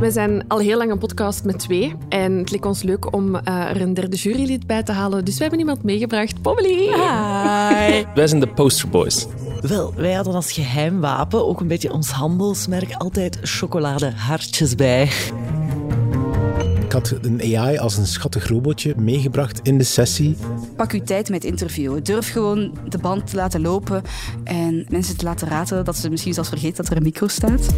We zijn al heel lang een podcast met twee. En het leek ons leuk om uh, er een derde jurylid bij te halen. Dus we hebben iemand meegebracht. Pommeli! Hi! Wij zijn de Poster Boys. Wel, wij hadden als geheim wapen ook een beetje ons handelsmerk altijd chocoladehartjes bij. Ik had een AI als een schattig robotje meegebracht in de sessie. Pak uw tijd met interviewen. Durf gewoon de band te laten lopen en mensen te laten raten dat ze misschien zelfs vergeten dat er een micro staat.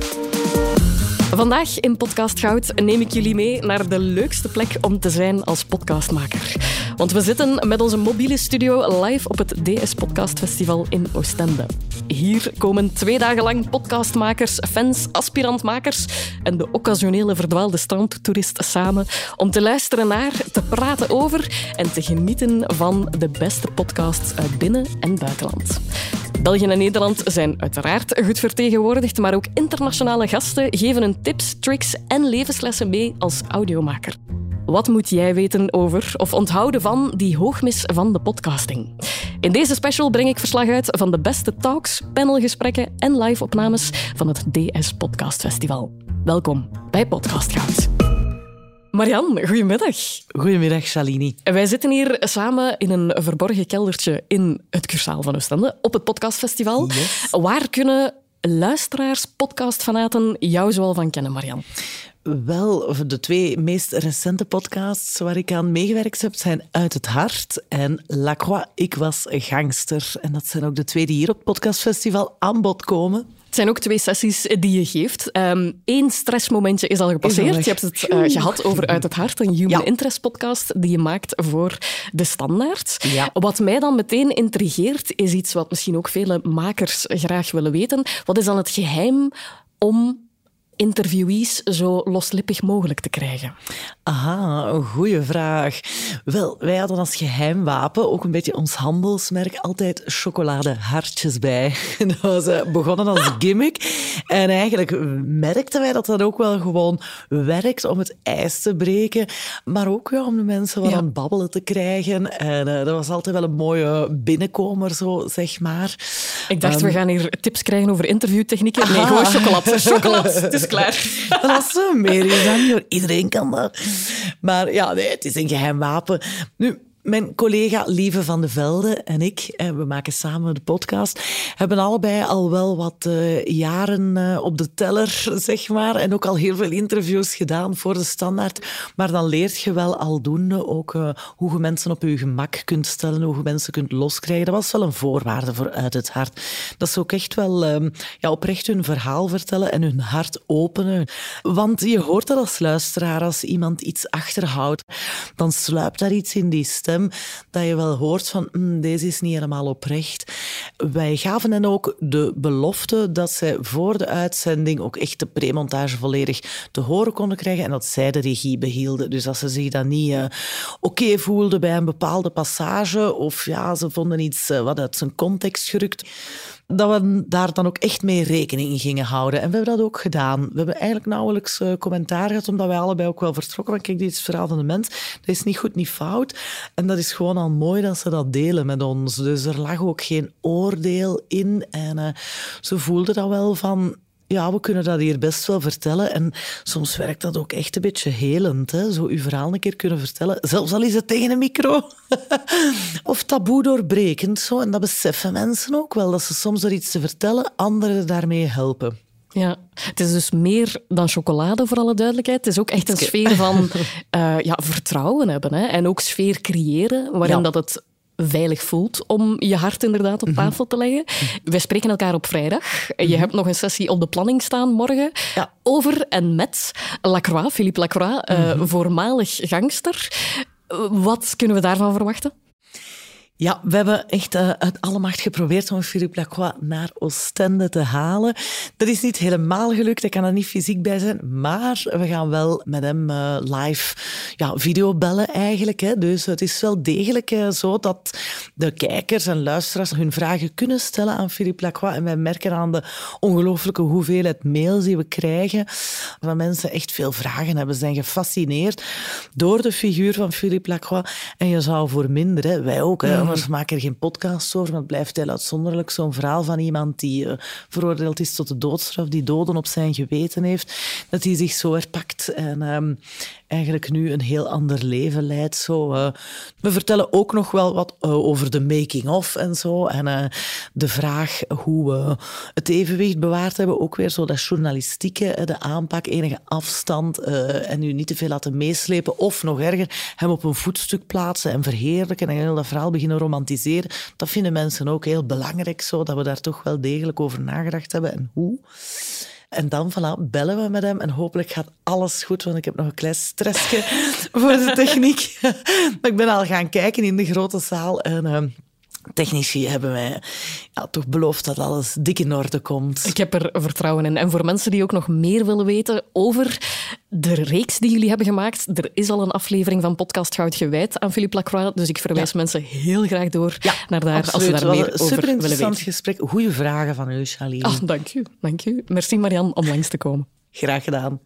Vandaag in Podcast Goud neem ik jullie mee naar de leukste plek om te zijn als podcastmaker. Want we zitten met onze mobiele studio live op het DS Podcast Festival in Oostende. Hier komen twee dagen lang podcastmakers, fans, aspirantmakers en de occasionele verdwaalde strandtoerist samen om te luisteren naar, te praten over en te genieten van de beste podcasts uit binnen- en buitenland. België en Nederland zijn uiteraard goed vertegenwoordigd, maar ook internationale gasten geven hun tips, tricks en levenslessen mee als audiomaker. Wat moet jij weten over of onthouden van die hoogmis van de podcasting? In deze special breng ik verslag uit van de beste talks, panelgesprekken en live-opnames van het DS Podcast Festival. Welkom bij Podcast Goud. Marian, goedemiddag. Goedemiddag, Shalini. Wij zitten hier samen in een verborgen keldertje in het Cursaal van Oostende op het podcastfestival. Yes. Waar kunnen luisteraars, podcastfanaten jou zoal van kennen, Marian? Wel, de twee meest recente podcasts waar ik aan meegewerkt heb zijn Uit het Hart en La Croix, Ik was gangster. En dat zijn ook de twee die hier op het podcastfestival aan bod komen. Het zijn ook twee sessies die je geeft. Eén um, stressmomentje is al gepasseerd. Is je hebt het uh, gehad over Uit het Hart, een human Ja. interest podcast die je maakt voor de standaard. Ja. Wat mij dan meteen intrigeert, is iets wat misschien ook vele makers graag willen weten. Wat is dan het geheim om interviewees zo loslippig mogelijk te krijgen? Aha, een goede vraag. Wel, wij hadden als geheim wapen ook een beetje ons handelsmerk altijd chocoladehartjes bij. Dat was eh, begonnen als gimmick. En eigenlijk merkten wij dat dat ook wel gewoon werkt om het ijs te breken, maar ook ja, om de mensen wat Ja. aan het babbelen te krijgen. En eh, dat was altijd wel een mooie binnenkomer, zo zeg maar. Ik dacht, Ehm, we gaan hier tips krijgen over interviewtechnieken. Nee, gewoon chocolade. Chocolade, is klaar. Dat is zo hoor. Iedereen kan dat. Maar ja, nee, het is een geheim wapen. Nu, mijn collega Lieve van de Velde en ik, eh, we maken samen de podcast, hebben allebei al wel wat eh, jaren eh, op de teller, zeg maar. En ook al heel veel interviews gedaan voor de standaard. Maar dan leert je wel aldoende ook hoe je mensen op je gemak kunt stellen, hoe je mensen kunt loskrijgen. Dat was wel een voorwaarde voor Uit het Hart. Dat ze ook echt wel eh, ja, oprecht hun verhaal vertellen en hun hart openen. Want je hoort dat als luisteraar, als iemand iets achterhoudt, dan sluipt daar iets in die stem dat je wel hoort van "Hmm, deze is niet helemaal oprecht. Wij gaven hen ook de belofte dat zij voor de uitzending ook echt de premontage volledig te horen konden krijgen en dat zij de regie behielden. Dus als ze zich dan niet eh, oké voelden bij een bepaalde passage of ja, ze vonden iets eh, wat uit zijn context gerukt, dat we daar dan ook echt mee rekening in gingen houden. En we hebben dat ook gedaan. We hebben eigenlijk nauwelijks eh, commentaar gehad, omdat wij allebei ook wel vertrokken. Kijk, dit is het verhaal van de mens. Dat is niet goed, niet fout. En dat is gewoon al mooi dat ze dat delen met ons. Dus er lag ook geen oordeel in. En eh, ze voelden dat wel van... Ja, we kunnen dat hier best wel vertellen. En soms werkt dat ook echt een beetje helend. Hè? Zo uw verhaal een keer kunnen vertellen. Zelfs al is het tegen een micro. of taboe doorbrekend. Zo. En dat beseffen mensen ook wel. Dat ze soms door iets te vertellen, anderen daarmee helpen. Ja, het is dus meer dan chocolade, voor alle duidelijkheid. Het is ook echt een sfeer van eh, ja, vertrouwen hebben. Hè? En ook sfeer creëren, waarin Ja. dat het veilig voelt om je hart inderdaad op tafel te leggen. Wij spreken elkaar op vrijdag. Je hebt nog een sessie op de planning staan morgen. Ja. Over en met Lacroix, Philippe Lacroix, eh, voormalig gangster. Eh, Wat kunnen we daarvan verwachten? Ja, we hebben echt eh, uit alle macht geprobeerd om Philippe Lacroix naar Oostende te halen. Dat is niet helemaal gelukt, hij kan er niet fysiek bij zijn, maar we gaan wel met hem eh, live ja, videobellen eigenlijk. Hè. Dus het is wel degelijk eh, zo dat de kijkers en luisteraars hun vragen kunnen stellen aan Philippe Lacroix. En wij merken aan de ongelooflijke hoeveelheid mails die we krijgen, waar mensen echt veel vragen hebben. Ze zijn gefascineerd door de figuur van Philippe Lacroix. En je zou voor minder, hè, wij ook, hè, anders maken er geen podcast over, maar het blijft heel uitzonderlijk. Zo'n verhaal van iemand die uh, veroordeeld is tot de doodstraf, die doden op zijn geweten heeft, dat hij zich zo herpakt en um, eigenlijk nu een heel ander leven leidt. Zo, uh, we vertellen ook nog wel wat uh, over de making-of en zo. En uh, de vraag hoe we het evenwicht bewaard hebben. Ook weer zo dat journalistieke, de aanpak, enige afstand en nu niet te veel laten meeslepen. Of nog erger, hem op een voetstuk plaatsen en verheerlijken en heel dat verhaal beginnen romantiseren. Dat vinden mensen ook heel belangrijk, zo, dat we daar toch wel degelijk over nagedacht hebben. En hoe? En dan voilà, bellen we met hem en hopelijk gaat alles goed, want ik heb nog een klein stressje voor de techniek. maar ik ben al gaan kijken in de grote zaal en... Uh, technici hebben mij ja, toch beloofd dat alles dik in orde komt. Ik heb er vertrouwen in. En voor mensen die ook nog meer willen weten over de reeks die jullie hebben gemaakt, er is al een aflevering van Podcast Goud gewijd aan Philippe Lacroix, dus ik verwijs ja. mensen heel graag door ja, naar daar absoluut. als ze daar meer over Super willen interessant weten. gesprek. Goeie vragen van u, Charlene. Ah, dank u, dank u. Merci Marianne om langs te komen. Graag gedaan.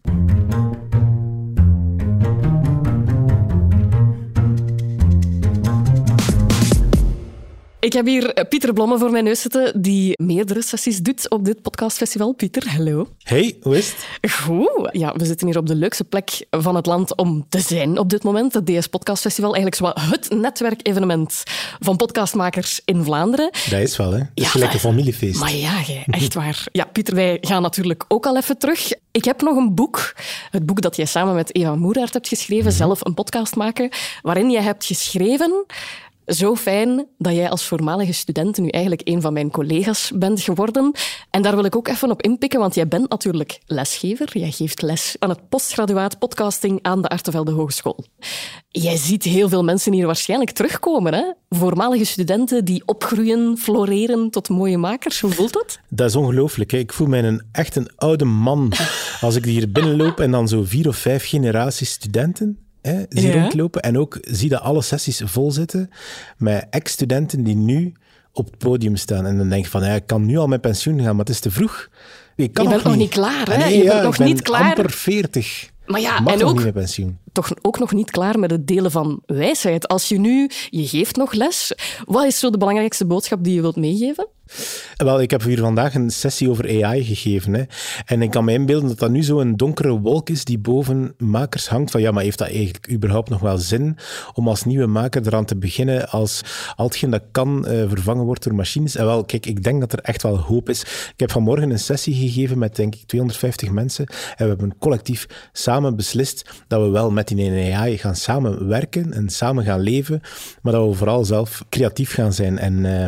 Ik heb hier Pieter Blomme voor mijn neus zitten, die meerdere sessies doet op dit podcastfestival. Pieter, hallo. Hey, hoe is het? Goed. Ja, we zitten hier op de leukste plek van het land om te zijn op dit moment. Het DS Podcast Festival, eigenlijk zo het netwerkevenement van podcastmakers in Vlaanderen. Dat is wel, hè? Dat is gelijk een familiefeest. Maar ja, echt waar. Ja, Pieter, wij gaan natuurlijk ook al even terug. Ik heb nog een boek, het boek dat jij samen met Eva Moeraert hebt geschreven, zelf een podcast maken, waarin jij hebt geschreven zo fijn dat jij als voormalige student nu eigenlijk een van mijn collega's bent geworden. En daar wil ik ook even op inpikken, want jij bent natuurlijk lesgever. Jij geeft les aan het postgraduaat podcasting aan de Artevelde Hogeschool. Jij ziet heel veel mensen hier waarschijnlijk terugkomen. Hè? Voormalige studenten die opgroeien, floreren tot mooie makers. Hoe voelt dat? Dat is ongelooflijk. Ik voel mij een, echt een oude man als ik hier binnenloop en dan zo vier of vijf generaties studenten hè, zie Ja. rondlopen. En ook zie dat alle sessies vol zitten met ex-studenten die nu op het podium staan. En dan denk je van, ja, ik kan nu al met pensioen gaan, maar het is te vroeg. Ik kan Je bent nog niet klaar, hè? Ah, nee, Je ja, bent nog ben niet klaar. amper 40. Maar ja, Mag en nog ook niet met pensioen. toch ook nog niet klaar met het delen van wijsheid. Als je nu, je geeft nog les, wat is zo de belangrijkste boodschap die je wilt meegeven? Wel, ik heb hier vandaag een sessie over AI gegeven. Hè. En ik kan me inbeelden dat dat nu zo'n donkere wolk is die boven makers hangt. Van ja, maar heeft dat eigenlijk überhaupt nog wel zin om als nieuwe maker eraan te beginnen als al hetgeen dat kan eh, vervangen wordt door machines? En wel, kijk, ik denk dat er echt wel hoop is. Ik heb vanmorgen een sessie gegeven met, denk ik, 250 mensen. En we hebben collectief samen beslist dat we wel met die AI gaan samenwerken en samen gaan leven. Maar dat we vooral zelf creatief gaan zijn en... eh,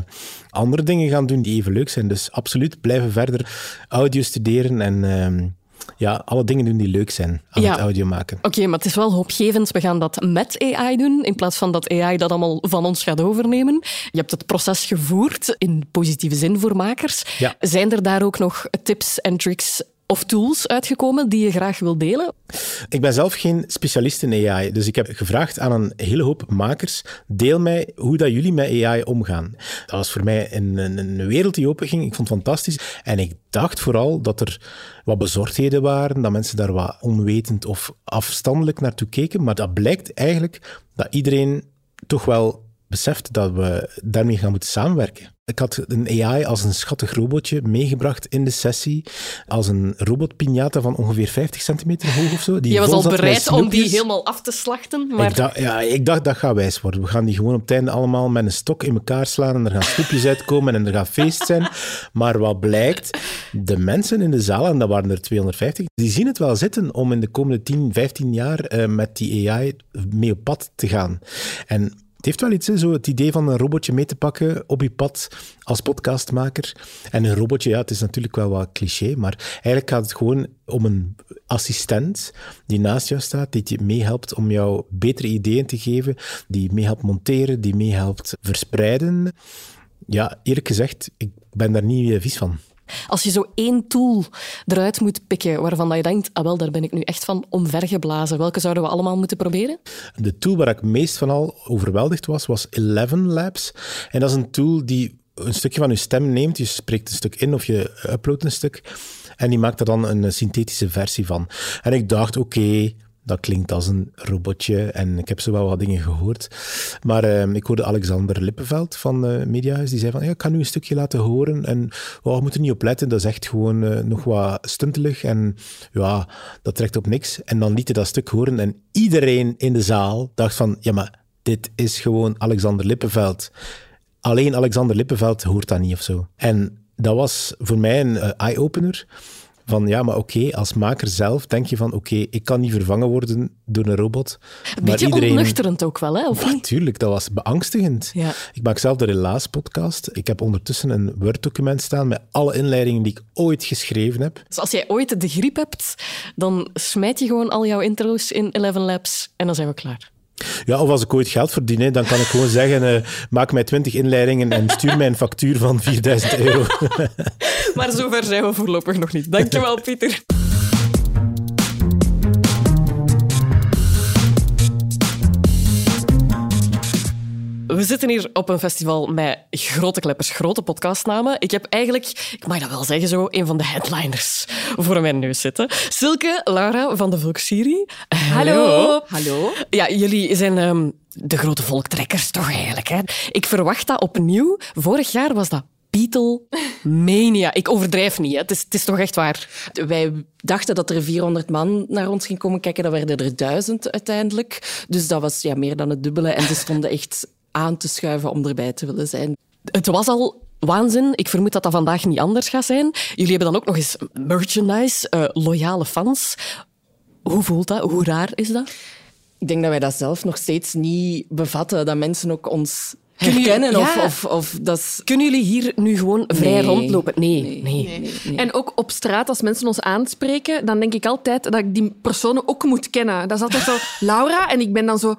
andere dingen gaan doen die even leuk zijn. Dus absoluut blijven verder audio studeren en ehm, ja, alle dingen doen die leuk zijn aan Ja. het audio maken. Oké, maar het is wel hoopgevend. We gaan dat met AI doen, in plaats van dat AI dat allemaal van ons gaat overnemen. Je hebt het proces gevoerd, in positieve zin voor makers. Ja. Zijn er daar ook nog tips en tricks of tools uitgekomen die je graag wil delen? Ik ben zelf geen specialist in AI, dus ik heb gevraagd aan een hele hoop makers, deel mij hoe dat jullie met AI omgaan. Dat was voor mij een, een, een wereld die openging. Ik vond het fantastisch. En ik dacht vooral dat er wat bezorgdheden waren, dat mensen daar wat onwetend of afstandelijk naartoe keken. Maar dat blijkt eigenlijk dat iedereen toch wel beseft dat we daarmee gaan moeten samenwerken. Ik had een AI als een schattig robotje meegebracht in de sessie, als een robotpinata van ongeveer 50 centimeter hoog of zo. Die Je was al bereid om die helemaal af te slachten, maar Ik dacht, ja, ik dacht, dat gaat wijs worden. We gaan die gewoon op het einde allemaal met een stok in elkaar slaan en er gaan snoepjes uitkomen en er gaat feest zijn. Maar wat blijkt, de mensen in de zaal, en dat waren er 250, die zien het wel zitten om in de komende 10, 15 jaar eh, met die AI mee op pad te gaan. En het heeft wel iets, zo het idee van een robotje mee te pakken op je pad als podcastmaker. En een robotje, ja, het is natuurlijk wel wat cliché, maar eigenlijk gaat het gewoon om een assistent die naast jou staat, die je meehelpt om jou betere ideeën te geven, die meehelpt monteren, die meehelpt verspreiden. Ja, eerlijk gezegd, ik ben daar niet eh, vies van. Als je zo één tool eruit moet pikken waarvan je denkt, ah wel, daar ben ik nu echt van omvergeblazen. Welke zouden we allemaal moeten proberen? De tool waar ik meest van al overweldigd was, was Eleven Labs. En dat is een tool die een stukje van je stem neemt. Je spreekt een stuk in of je uploadt een stuk. En die maakte er dan een synthetische versie van. En ik dacht, oké, dat klinkt als een robotje en ik heb zo wel wat dingen gehoord. Maar uh, ik hoorde Alexander Lippenveld van uh, Mediahuis, die zei van, ja, ik kan nu een stukje laten horen en oh, we moeten niet op letten, dat is echt gewoon uh, nog wat stuntelig en ja, dat trekt op niks. En dan liet hij dat stuk horen en iedereen in de zaal dacht van, ja, maar dit is gewoon Alexander Lippenveld. Alleen Alexander Lippenveld hoort dat niet of zo. En dat was voor mij een eye-opener van ja, maar oké, als maker zelf denk je van oké, ik kan niet vervangen worden door een robot. Een beetje iedereen... ontnuchterend ook wel, hè? Of Natuurlijk, dat was beangstigend. Ja. Ik maak zelf de Relaas-podcast. Ik heb ondertussen een Word-document staan met alle inleidingen die ik ooit geschreven heb. Dus als jij ooit de griep hebt, dan smijt je gewoon al jouw intro's in Eleven Labs en dan zijn we klaar. Ja, of als ik ooit geld verdien, dan kan ik gewoon zeggen, uh, maak mij 20 inleidingen en stuur mij een factuur van 4000 euro. maar zover zijn we voorlopig nog niet. Dankjewel, Pieter. Zitten hier op een festival met grote kleppers, grote podcastnamen. Ik heb eigenlijk, ik mag dat wel zeggen zo, een van de headliners voor mijn neus zitten. Silke, Laura van de Volksserie. Hallo. Hallo. Ja, jullie zijn um, de grote volktrekkers toch eigenlijk. Hè? Ik verwacht dat opnieuw. Vorig jaar was dat Beatlemania. Ik overdrijf niet, hè. Het, is, het is toch echt waar. Wij dachten dat er 400 man naar ons ging komen kijken. Dat werden er duizend uiteindelijk. Dus dat was ja, meer dan het dubbele. En ze stonden echt aan te schuiven om erbij te willen zijn. Het was al waanzin. Ik vermoed dat dat vandaag niet anders gaat zijn. Jullie hebben dan ook nog eens merchandise, uh, loyale fans. Hoe voelt dat? Hoe raar is dat? Ik denk dat wij dat zelf nog steeds niet bevatten. Dat mensen ook ons herkennen. of, of, of dat Kunnen jullie hier nu gewoon vrij rondlopen? Nee. Nee. Nee. nee. En ook op straat, als mensen ons aanspreken, dan denk ik altijd dat ik die personen ook moet kennen. Dat is altijd zo, Laura, en ik ben dan zo,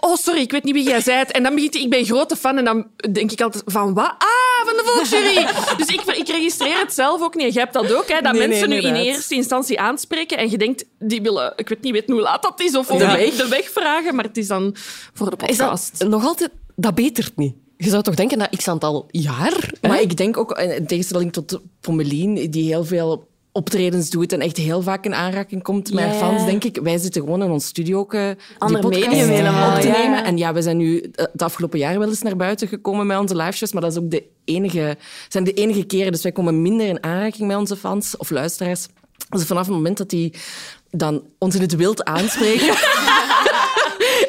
oh sorry, ik weet niet wie jij bent. En dan begint hij, ik ben grote fan, en dan denk ik altijd, van wat? Ah, van de Volksjury! dus ik, ik registreer het zelf ook niet. Jij hebt dat ook, hè, dat mensen nu in eerste instantie aanspreken en je denkt, die willen, ik weet niet weten hoe laat dat is, of de, weg, de weg vragen, maar het is dan voor de podcast. Is dat nog altijd dat betert niet. Je zou toch denken dat x aantal jaar... Maar ik denk ook, in tegenstelling tot Pommelien, die heel veel optredens doet en echt heel vaak in aanraking komt met yeah. fans, denk ik. Wij zitten gewoon in ons studio ook uh, Andere medium helemaal, op te nemen. En ja, we zijn nu het afgelopen jaar wel eens naar buiten gekomen met onze liveshows, maar dat is ook de enige, zijn de enige keren. Dus wij komen minder in aanraking met onze fans of luisteraars. Dus vanaf het moment dat die dan ons in het wild aanspreken...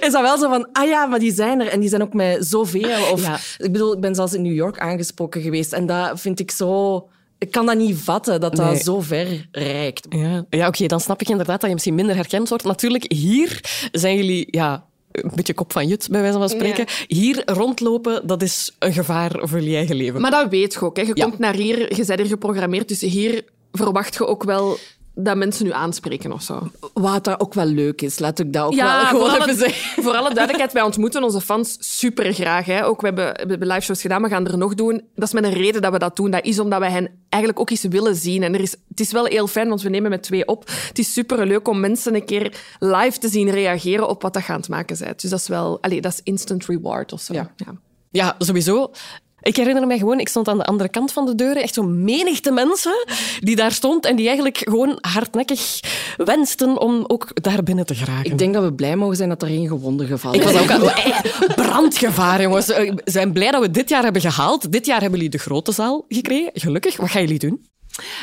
is dat wel zo van, ah ja, maar die zijn er en die zijn ook met zoveel. Of, Ik bedoel, ik ben zelfs in New York aangesproken geweest en dat vind ik zo... Ik kan dat niet vatten, dat dat zo ver reikt. Ja, ja oké, dan snap ik inderdaad dat je misschien minder herkend wordt. Natuurlijk, hier zijn jullie... Ja, een beetje kop van jut, bij wijze van spreken. Hier rondlopen, dat is een gevaar voor je eigen leven. Maar dat weet je ook. Hè. Je komt naar hier, je bent er geprogrammeerd, dus hier verwacht je ook wel dat mensen nu aanspreken of zo. Wat dat ook wel leuk is, laat ik dat ook ja, wel gewoon even zeggen. Voor alle duidelijkheid, wij ontmoeten onze fans super graag. Hè. Ook, we, hebben, we hebben live shows gedaan, we gaan er nog doen. Dat is met een reden dat we dat doen. Dat is omdat wij hen eigenlijk ook eens willen zien. En er is, het is wel heel fijn, want we nemen met twee op. Het is super leuk om mensen een keer live te zien reageren op wat dat gaan het maken zijn. Dus dat is wel, allez, dat is instant reward of zo. ja. Ja, sowieso. Ik herinner me gewoon, ik stond aan de andere kant van de deuren, echt zo'n menigte mensen die daar stond en die eigenlijk gewoon hardnekkig wensten om ook daar binnen te geraken. Ik denk dat we blij mogen zijn dat er geen gewonden gevallen is. Ik was ook aan brandgevaar, jongens. We zijn blij dat we dit jaar hebben gehaald. Dit jaar hebben jullie de grote zaal gekregen. Gelukkig. Wat gaan jullie doen?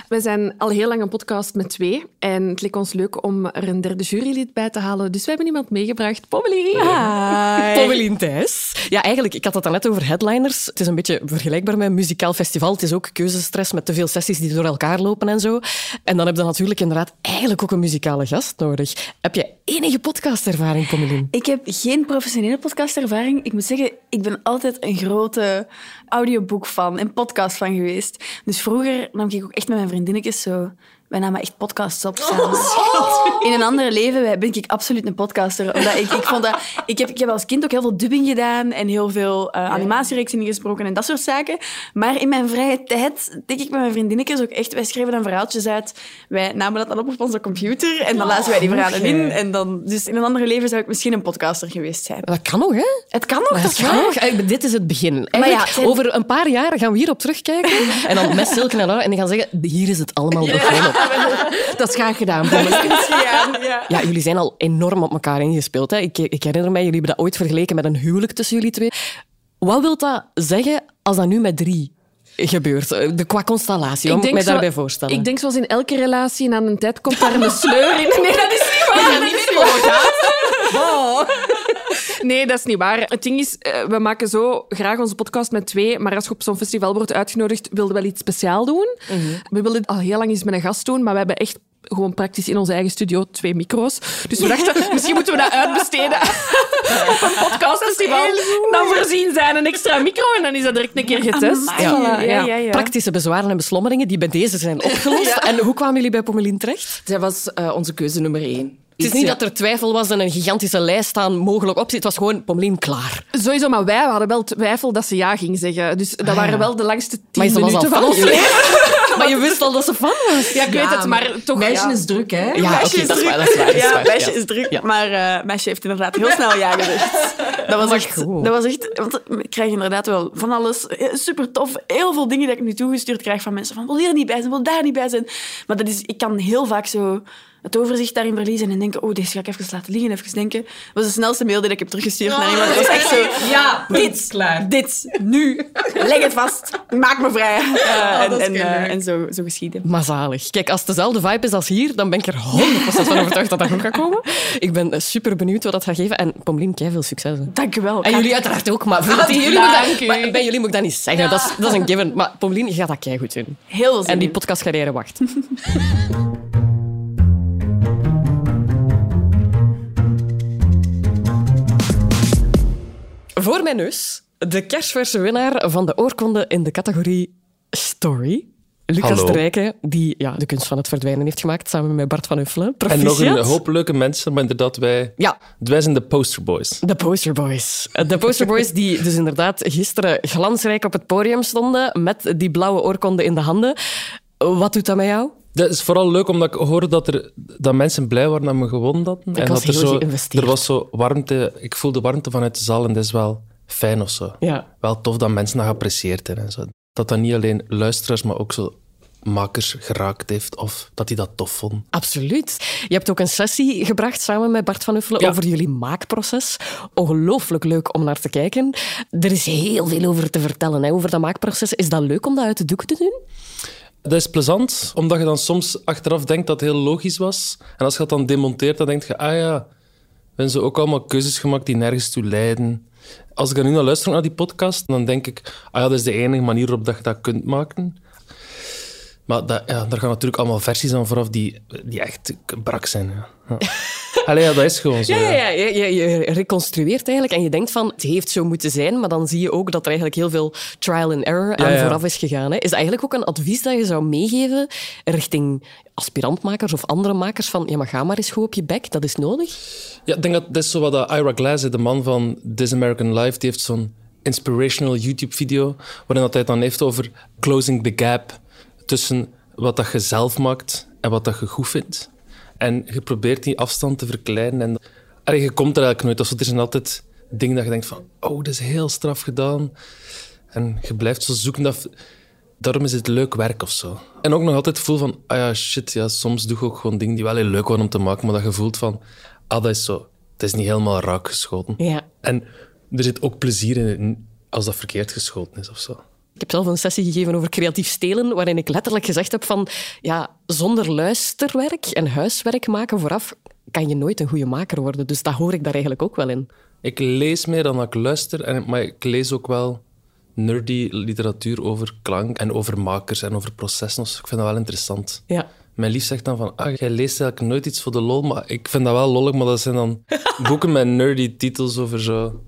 We zijn al heel lang een podcast met twee. En het leek ons leuk om er een derde jurylid bij te halen. Dus we hebben iemand meegebracht. Pommelien. Hi. Pommelien Thijs. Ja, eigenlijk, ik had het net over headliners. Het is een beetje vergelijkbaar met een muzikaal festival. Het is ook keuzestress met te veel sessies die door elkaar lopen en zo. En dan heb je natuurlijk inderdaad eigenlijk ook een muzikale gast nodig. Heb je enige podcastervaring, Pommelien? Ik heb geen professionele podcastervaring. Ik moet zeggen, ik ben altijd een grote audioboek van en podcast van geweest. Dus vroeger nam ik ook echt met mijn vriendinnetjes zo wij namen echt podcasts op samen. Oh, in een ander leven ben ik absoluut een podcaster. Omdat ik, ik, vond dat, ik, heb, ik heb als kind ook heel veel dubbing gedaan en heel veel uh, animatiereeksen gesproken en dat soort zaken. Maar in mijn vrije tijd denk ik met mijn vriendinnetjes ook echt... Wij schreven dan verhaaltjes uit. Wij namen dat dan op op onze computer en dan lazen wij die verhalen in. En dan, dus in een ander leven zou ik misschien een podcaster geweest zijn. Dat kan nog, hè? Het kan nog, dat kan nog. Dit is het begin. Ja, Over een paar jaar gaan we hierop terugkijken en dan met Silke en Laura en die gaan zeggen, hier is het allemaal begonnen. Dat is graag gedaan. Pommelien. Ja, jullie zijn al enorm op elkaar ingespeeld. Hè. Ik, ik herinner mij, jullie hebben dat ooit vergeleken met een huwelijk tussen jullie twee. Wat wil dat zeggen als dat nu met drie gebeurt? Eh, De, qua constellatie, om ik mij daarbij voorstellen. Ik denk zoals in elke relatie, en aan een tijd komt daar een sleur in. Nee, dat is niet waar. Dat is niet waar. Nee, dat is niet waar. Het ding is, eh, we maken zo graag onze podcast met twee, maar als je op zo'n festival wordt uitgenodigd, wilden we wel iets speciaal doen. We wilden al heel lang eens met een gast doen, maar we hebben echt gewoon praktisch in onze eigen studio twee micro's. Dus we dachten, misschien moeten we dat uitbesteden op een podcastfestival. Dan voorzien zijn een extra micro en dan is dat direct een keer getest. Ja, ja, ja. Praktische bezwaren en beslommeringen die bij deze zijn opgelost. En hoe kwamen jullie bij Pommelien terecht? Zij was eh, onze keuze nummer één. Het is niet dat er twijfel was en een gigantische lijst aan mogelijk opties. Het was gewoon Pommelien klaar. Sowieso, maar wij hadden wel twijfel dat ze ja ging zeggen. Dus dat waren wel de langste tien Maar ze was al minuten van ons van leven. Maar je wist al dat ze fan was. Ja, ik weet het, maar toch... Meisje ja. is druk, hè? Ja, meisje oké, is dat is druk. waar, dat is waar, dat is ja, waar, meisje ja. is druk. Ja. Maar eh meisje heeft inderdaad heel snel ja gezegd. Dat was, Maar echt, goed. dat was echt... Want ik krijg inderdaad wel van alles. Super tof. Heel veel dingen dat ik nu toegestuurd krijg van mensen. Van, wil hier niet bij zijn, wil daar niet bij zijn. Maar dat is, ik kan heel vaak zo het overzicht daarin verliezen en denken, oh, deze ga ik even laten liggen, even denken. Dat was de snelste mail die ik heb teruggestuurd naar iemand. Dat was echt zo, ja, dit, klaar. dit, nu, leg het vast, maak me vrij. Eh, en en, eh, en zo, zo geschieden. Maar zalig. Kijk, als het dezelfde vibe is als hier, dan ben ik er 100% van overtuigd dat dat goed gaat komen. Ik ben eh, super benieuwd wat dat gaat geven. En Pommelien, kei veel succes. hè. Dank u wel. En jullie uiteraard ook, maar voor jullie moet dat, maar bij jullie moet ik dat niet zeggen. Dat, is, dat is een given. Maar Pommelien, je gaat dat kei goed doen. Heel veel zin En die podcastcarrière wacht. Voor mijn neus de kerstverse winnaar van de oorkonde in de categorie Story. Lucas de Rijke, die ja, de kunst van het verdwijnen heeft gemaakt, samen met Bart van Uffelen. En Proficiat. nog een hoop leuke mensen, maar inderdaad, wij, Ja, wij zijn de posterboys. de Poster Boys. De Poster Boys die dus inderdaad gisteren glansrijk op het podium stonden met die blauwe oorkonde in de handen. Wat doet dat met jou? Dat is vooral leuk omdat ik hoorde dat, er, dat mensen blij waren dat we gewonnen hadden. en was dat er, zo, er was zo warmte. Ik voelde warmte vanuit de zaal en dat is wel fijn of zo. Ja. Wel tof dat mensen dat geapprecieerd hebben. En zo. Dat dat niet alleen luisteraars, maar ook zo makers geraakt heeft of dat die dat tof vonden. Absoluut. Je hebt ook een sessie gebracht samen met Bart van Uffelen Ja. over jullie maakproces. Ongelooflijk leuk om naar te kijken. Er is heel veel over te vertellen, hè, over dat maakproces. Is dat leuk om dat uit de doek te doen? Dat is plezant, omdat je dan soms achteraf denkt dat het heel logisch was. En als je dat dan demonteert, dan denk je, ah ja, we hebben ook allemaal keuzes gemaakt die nergens toe leiden. Als ik dan nu naar luister naar die podcast, dan denk ik, ah ja, dat is de enige manier waarop dat je dat kunt maken. Maar dat, ja, daar gaan natuurlijk allemaal versies aan vooraf die, die echt brak zijn. Ja. Allee, ja, dat is gewoon zo. Ja, ja, ja. Je, reconstrueert eigenlijk en je denkt van, het heeft zo moeten zijn, maar dan zie je ook dat er eigenlijk heel veel trial and error aan Ja, ja. vooraf is gegaan. Hè. Is dat eigenlijk ook een advies dat je zou meegeven richting aspirantmakers of andere makers van, ja, maar ga maar eens goed op je bek, dat is nodig? Ja, ik denk dat dat is zo wat dat Ira Glass, de man van This American Life, die heeft zo'n inspirational YouTube-video waarin dat hij het dan heeft over closing the gap tussen wat dat je zelf maakt en wat dat je goed vindt. En je probeert die afstand te verkleinen. En je komt er eigenlijk nooit. Er zijn altijd dingen dat je denkt van, oh, dat is heel straf gedaan. En je blijft zo zoeken. Dat, daarom is het leuk werk of zo. En ook nog altijd het gevoel van, ah ja, shit, ja, soms doe je ook gewoon dingen die wel heel leuk waren om te maken, maar dat je voelt van, ah, dat is zo, het is niet helemaal raak geschoten. Ja. En er zit ook plezier in als dat verkeerd geschoten is of zo. Ik heb zelf een sessie gegeven over creatief stelen, waarin ik letterlijk gezegd heb van, ja, zonder luisterwerk en huiswerk maken vooraf kan je nooit een goede maker worden. Dus dat hoor ik daar eigenlijk ook wel in. Ik lees meer dan ik luister, en, maar ik lees ook wel nerdy literatuur over klank en over makers en over processen. Dus ik vind dat wel interessant. Ja. Mijn lief zegt dan van, ah, jij leest eigenlijk nooit iets voor de lol, maar ik vind dat wel lollig, maar dat zijn dan boeken met nerdy titels over zo...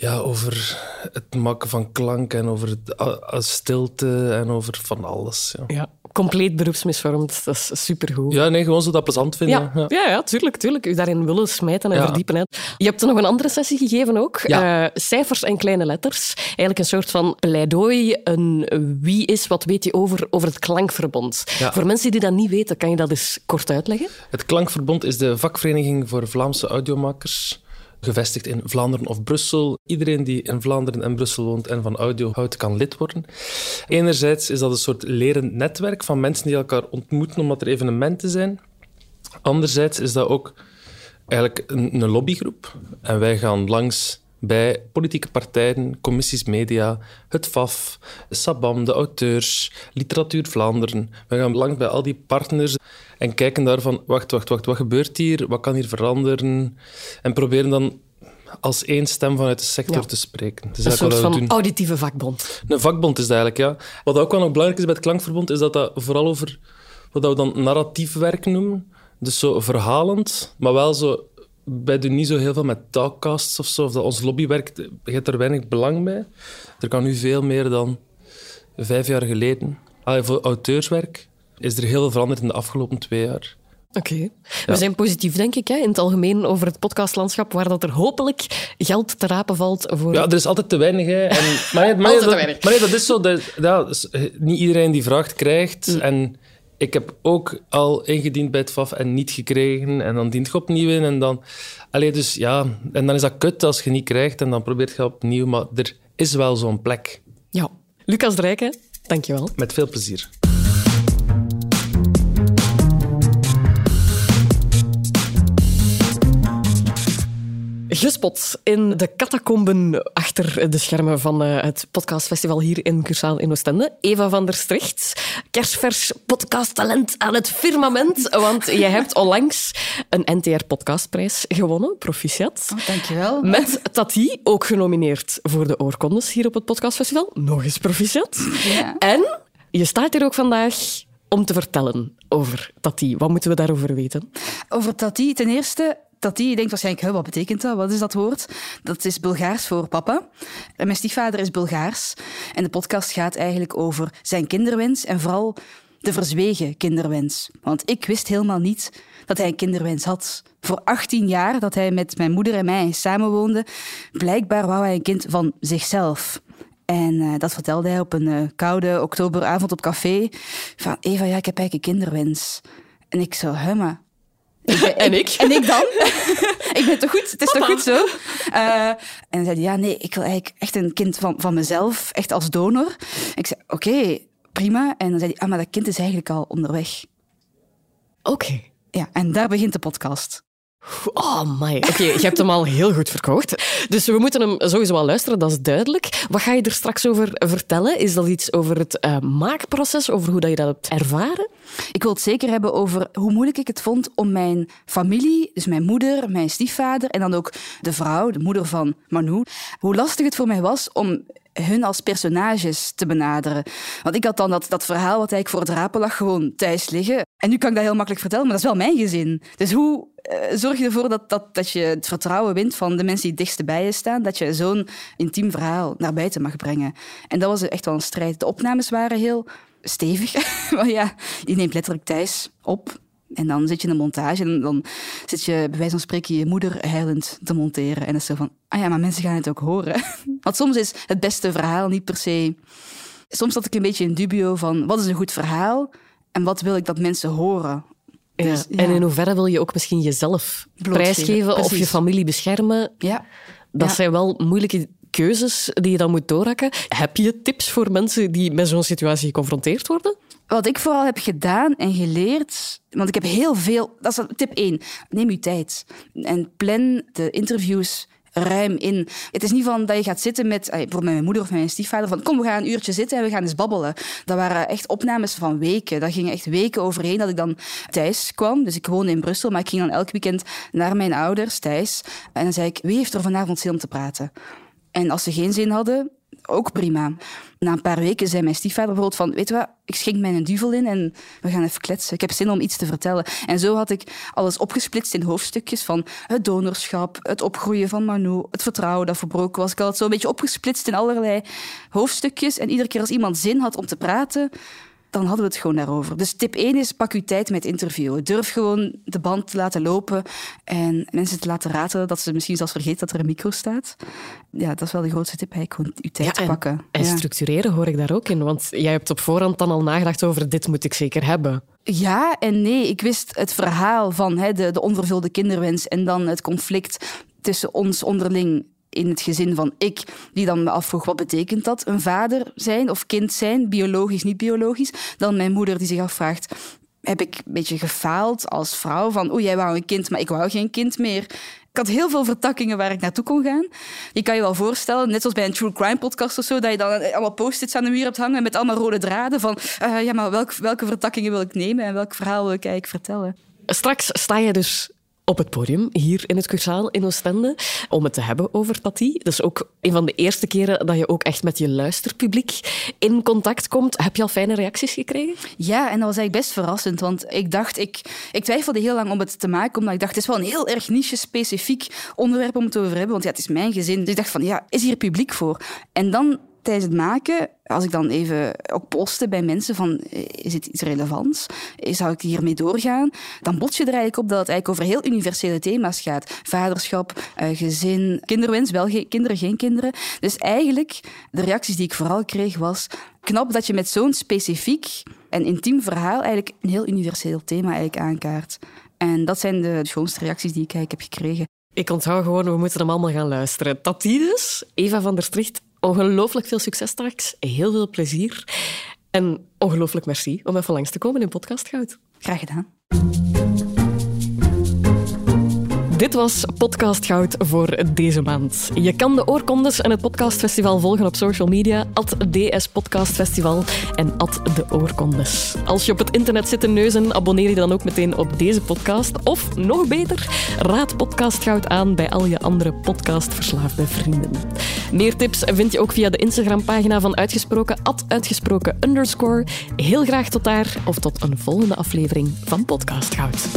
Ja, over het maken van klank en over het, stilte en over van alles. Ja. Ja, compleet beroepsmisvormd. Dat is supergoed. ja, nee, gewoon zo dat plezant vinden. Ja, ja. ja, tuurlijk, tuurlijk. U daarin willen smijten en Ja. verdiepen. Hè. Je hebt er nog een andere sessie gegeven ook. Eh, cijfers en kleine letters. Eigenlijk een soort van pleidooi. Een wie is, wat weet je over, over het klankverbond. Voor mensen die dat niet weten, kan je dat eens kort uitleggen? Het Klankverbond is de vakvereniging voor Vlaamse audiomakers. Gevestigd in Vlaanderen of Brussel. Iedereen die in Vlaanderen en Brussel woont en van audio houdt, kan lid worden. Enerzijds is dat een soort lerend netwerk van mensen die elkaar ontmoeten omdat er evenementen zijn. Anderzijds is dat ook eigenlijk een, een lobbygroep. En wij gaan langs bij politieke partijen, commissies media, het FAF, Sabam, de auteurs, Literatuur Vlaanderen. We gaan langs bij al die partners en kijken daarvan, wacht, wacht, wacht, wat gebeurt hier? Wat kan hier veranderen? En proberen dan als één stem vanuit de sector Ja. te spreken. Dat is Een soort van doen. auditieve vakbond. Een vakbond is dat eigenlijk, ja. Wat ook wel nog belangrijk is bij het Klankverbond, is dat dat vooral over wat we dan narratief werk noemen. Dus zo verhalend, maar wel zo... Wij doen niet zo heel veel met talkcasts of zo. Of dat ons lobbywerk, je hebt er weinig belang bij. Er kan nu veel meer dan vijf jaar geleden. Allee, voor auteurswerk is er heel veel veranderd in de afgelopen twee jaar. Oké. We zijn positief, denk ik, hè, in het algemeen over het podcastlandschap, waar dat er hopelijk geld te rapen valt voor... Ja, er is altijd te weinig. Hè. En, maar, nee, maar, nee, Altijd te dat, weinig. maar nee, dat is zo. Dat, ja, dus, eh, niet iedereen die vraagt, krijgt. Mm. En ik heb ook al ingediend bij het FAF en niet gekregen. En dan dient je opnieuw in. En dan, allee, dus, ja, en dan is dat kut als je niet krijgt. En dan probeert je opnieuw. Maar er is wel zo'n plek. Ja. Lucas Drijken, dankjewel. Met veel plezier. Gespot in de catacomben achter de schermen van eh, het podcastfestival hier in Cursaal in Oostende. Eva van der Stricht, kerstvers podcasttalent aan het firmament. Want jij hebt onlangs een NTR-podcastprijs gewonnen, proficiat. Oh, dankjewel. Met Tati, ook genomineerd voor de oorkondes hier op het podcastfestival. Nog eens proficiat. Ja. En je staat hier ook vandaag om te vertellen over Tati. Wat moeten we daarover weten? Over Tati, ten eerste, Tati, je denkt waarschijnlijk, "Huh, wat betekent dat? Wat is dat woord? Dat is Bulgaars voor papa. En mijn stiefvader is Bulgaars. En de podcast gaat eigenlijk over zijn kinderwens en vooral de verzwegen kinderwens. Want ik wist helemaal niet dat hij een kinderwens had. Voor 18 jaar dat hij met mijn moeder en mij samenwoonde, blijkbaar wou hij een kind van zichzelf. En eh, dat vertelde hij op een eh, koude oktoberavond op café. Van Eva, ja, ik heb eigenlijk een kinderwens. En ik zo, hè, maar ben- En ik? En ik dan? ik ben toch goed? Het is toch goed zo? Eh, en dan zei hij, ja, nee, ik wil eigenlijk echt een kind van, van mezelf, echt als donor. Ik zei, oké, prima. En dan zei hij, ah, maar dat kind is eigenlijk al onderweg. Oké. Ja, en daar begint de podcast. Oh, my. Oké, je hebt hem al heel goed verkocht. Dus we moeten hem sowieso wel luisteren, dat is duidelijk. Wat ga je er straks over vertellen? Is dat iets over het eh, maakproces, over hoe dat je dat hebt ervaren? Ik wil het zeker hebben over hoe moeilijk ik het vond om mijn familie, dus mijn moeder, mijn stiefvader en dan ook de vrouw, de moeder van Manu, hoe lastig het voor mij was om hun als personages te benaderen. Want ik had dan dat, dat verhaal wat eigenlijk voor het rapen lag gewoon thuis liggen. En nu kan ik dat heel makkelijk vertellen, maar dat is wel mijn gezin. Dus hoe eh, zorg je ervoor dat, dat, dat je het vertrouwen wint van de mensen die het dichtst bij je staan, dat je zo'n intiem verhaal naar buiten mag brengen? En dat was echt wel een strijd. De opnames waren heel stevig. maar ja, je neemt letterlijk thuis op. En dan zit je in de montage en dan zit je bij wijze van spreken je moeder huilend te monteren. En dat is zo van, ah ja, maar mensen gaan het ook horen. Want soms is het beste verhaal niet per se... Soms zat ik een beetje in dubio van, wat is een goed verhaal? En wat wil ik dat mensen horen? Dus, Ja. En in hoeverre wil je ook misschien jezelf prijsgeven of je familie beschermen? Ja. Dat Ja. zijn wel moeilijke keuzes die je dan moet doorhakken. Heb je tips voor mensen die met zo'n situatie geconfronteerd worden? Wat ik vooral heb gedaan en geleerd, want ik heb heel veel. Dat is tip 1. Neem je tijd en plan de interviews ruim in. Het is niet van dat je gaat zitten met, eh, bijvoorbeeld met mijn moeder of mijn stiefvader, van kom, we gaan een uurtje zitten en we gaan eens babbelen. Dat waren echt opnames van weken. Dat gingen echt weken overheen dat ik dan thuis kwam. Dus ik woonde in Brussel, maar ik ging dan elk weekend naar mijn ouders thuis. En dan zei ik, wie heeft er vanavond zin om te praten? En als ze geen zin hadden, ook prima. Na een paar weken zei mijn stiefvader bijvoorbeeld van... Weet je wat, ik schenk mij een duvel in en we gaan even kletsen. Ik heb zin om iets te vertellen. En zo had ik alles opgesplitst in hoofdstukjes van het donorschap, het opgroeien van Manu, het vertrouwen dat verbroken was. Ik had het zo een beetje opgesplitst in allerlei hoofdstukjes. En iedere keer als iemand zin had om te praten, dan hadden we het gewoon daarover. Dus tip 1 is, pak uw tijd met interviewen. Durf gewoon de band te laten lopen en mensen te laten ratelen dat ze misschien zelfs vergeten dat er een micro staat. Ja, dat is wel de grootste tip, eigenlijk gewoon uw tijd en, pakken. En Ja. structureren hoor ik daar ook in. Want jij hebt op voorhand dan al nagedacht over dit moet ik zeker hebben. Ja en nee. Ik wist het verhaal van hè, de, de onvervulde kinderwens en dan het conflict tussen ons onderling in het gezin van ik, die dan me afvroeg wat betekent dat, een vader zijn of kind zijn, biologisch, niet biologisch. Dan mijn moeder die zich afvraagt, heb ik een beetje gefaald als vrouw van oeh, jij wou een kind, maar ik wou geen kind meer. Ik had heel veel vertakkingen waar ik naartoe kon gaan. Je kan je wel voorstellen, net zoals bij een true crime podcast of zo, dat je dan allemaal post-its aan de muur hebt hangen met allemaal rode draden van uh, ja, maar welk, welke vertakkingen wil ik nemen en welk verhaal wil ik eigenlijk vertellen. Straks sta je dus op het podium hier in het Cursaal in Oostende om het te hebben over Tati. Dat is ook een van de eerste keren dat je ook echt met je luisterpubliek in contact komt. Heb je al fijne reacties gekregen? Ja, en dat was eigenlijk best verrassend, want ik dacht, ik, ik twijfelde heel lang om het te maken, omdat ik dacht, het is wel een heel erg niche-specifiek onderwerp om het over te hebben, want ja, het is mijn gezin. Dus ik dacht van, ja, is hier publiek voor? En dan tijdens het maken, als ik dan even ook postte bij mensen van eh, is het iets relevants? Zou ik hiermee doorgaan? Dan bots je er eigenlijk op dat het eigenlijk over heel universele thema's gaat. Vaderschap, eh, gezin, kinderwens, wel geen kinderen, geen kinderen. Dus eigenlijk, de reacties die ik vooral kreeg was knap dat je met zo'n specifiek en intiem verhaal eigenlijk een heel universeel thema eigenlijk aankaart. En dat zijn de schoonste reacties die ik eigenlijk heb gekregen. Ik onthoud gewoon, we moeten hem allemaal gaan luisteren. Tati dus, Eva van der Stricht, ongelooflijk veel succes straks. Heel veel plezier. En ongelooflijk merci om even langs te komen in Podcast Goud. Graag gedaan. Dit was Podcast Goud voor deze maand. Je kan de oorkondes en het podcastfestival volgen op social media, at DS Podcast Festival en at de oorkondes. Als je op het internet zit te neuzen, abonneer je dan ook meteen op deze podcast. Of nog beter, raad Podcast Goud aan bij al je andere podcastverslaafde vrienden. Meer tips vind je ook via de Instagram-pagina van Uitgesproken, at uitgesproken underscore. Heel graag tot daar of tot een volgende aflevering van Podcast Goud.